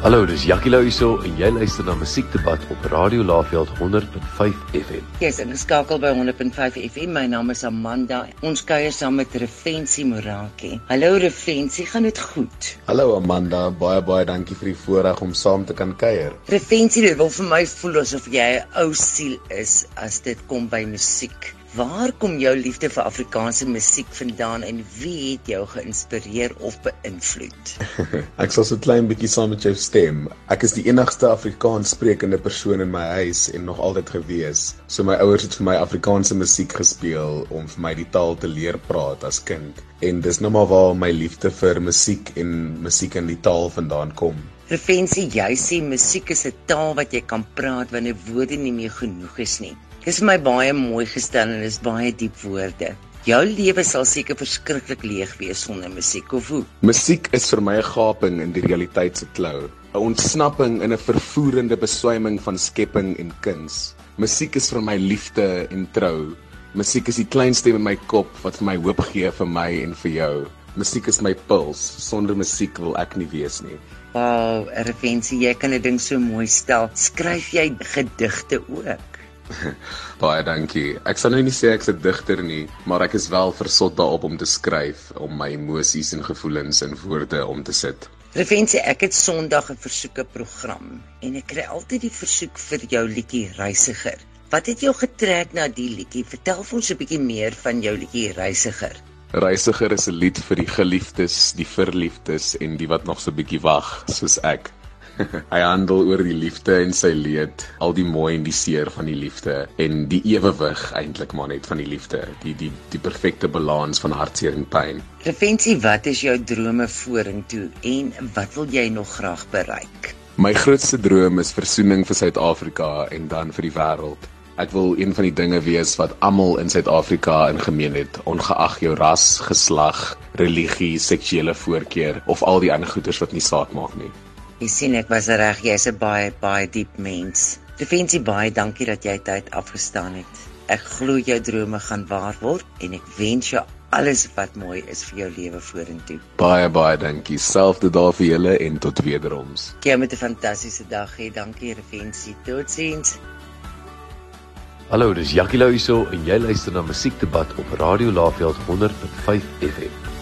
Hallo, dis Jackie Lou hierso en jy luister na Musiekdebat op Radio Laveld 100.5 FM. Jy's ingeskakel by 100.5 FM. My naam is Amanda. Ons kuier saam met Refensie Moraki. Hallo Refensie, gaan dit goed? Hallo Amanda, baie baie dankie vir die voorreg om saam te kan kuier. Refensie, dit wil vir my voel asof jy 'n ou siel is as dit kom by musiek. Waar kom jou liefde vir Afrikaanse musiek vandaan en wie het jou geïnspireer of beïnvloed? ek sal so 'n klein bietjie saam met jou stem. Ek is die enigste Afrikaans sprekende persoon in my huis en nog altyd gewees. So my ouers het vir my Afrikaanse musiek gespeel om vir my die taal te leer praat as kind. En dis nou maar waar my liefde vir musiek en musiek in die taal vandaan kom. Refensie, jy sê musiek is 'n taal wat jy kan praat wanneer woorde nie meer genoeg is nie. Dis vir my baie mooi gestel en dis baie diep woorde. Jou lewe sal seker verskriklik leeg wees sonder musiek of hoe? Musiek is vir my 'n gaping in die realiteit se klou, 'n ontsnapping in 'n vervoerende beswyming van skepping en kuns. Musiek is vir my liefde en trou. Musiek is die klein stem in my kop wat vir my hoop gee vir my en vir jou. Musiek is my puls. Sonder musiek wil ek nie wees nie. Wow, Ervensie, jy kan dit ding so mooi stel. Skryf jy gedigte ook? Baie dankie. Ek sal nou nie sê ek's 'n digter nie, maar ek is wel versot daarop om te skryf, om my emosies en gevoelens in woorde om te sit. Revensie, ek het Sondag 'n versoeke program en ek kry altyd die versoek vir jou liedjie Reisiger. Wat het jou getrek na die liedjie? Vertel vir ons 'n bietjie meer van jou liedjie Reisiger. Reisiger is 'n lied vir die geliefdes, die verliefdes en die wat nog so 'n bietjie wag, soos ek. Hy handel oor die liefde en sy leed, al die mooi en die seer van die liefde en die ewewig eintlik maar net van die liefde, die die die perfekte balans van hartseer en pyn. Refensie, wat is jou drome vorentoe en wat wil jy nog graag bereik? My grootste droom is versoening vir Suid-Afrika en dan vir die wêreld. Ek wil een van die dinge wees wat almal in Suid-Afrika in gemeen het, ongeag jou ras, geslag, religie, seksuele voorkeur of al die ander goeters wat nie saak maak nie. Jy sien ek was reg, jy's 'n baie baie diep mens. Defensie baie dankie dat jy tyd afgestaan het. Ek glo jou drome gaan waar word en ek wens jou alles wat mooi is vir jou lewe vorentoe. Baie baie dankie. Selfde daar vir julle en tot wederoms. Jy moet 'n fantastiese dag hê. Dankie Defensie. Totsiens. Hallo, dis Jackie Lou hierso en jy luister na Musiekdebat op Radio Laveld 100.5 FM.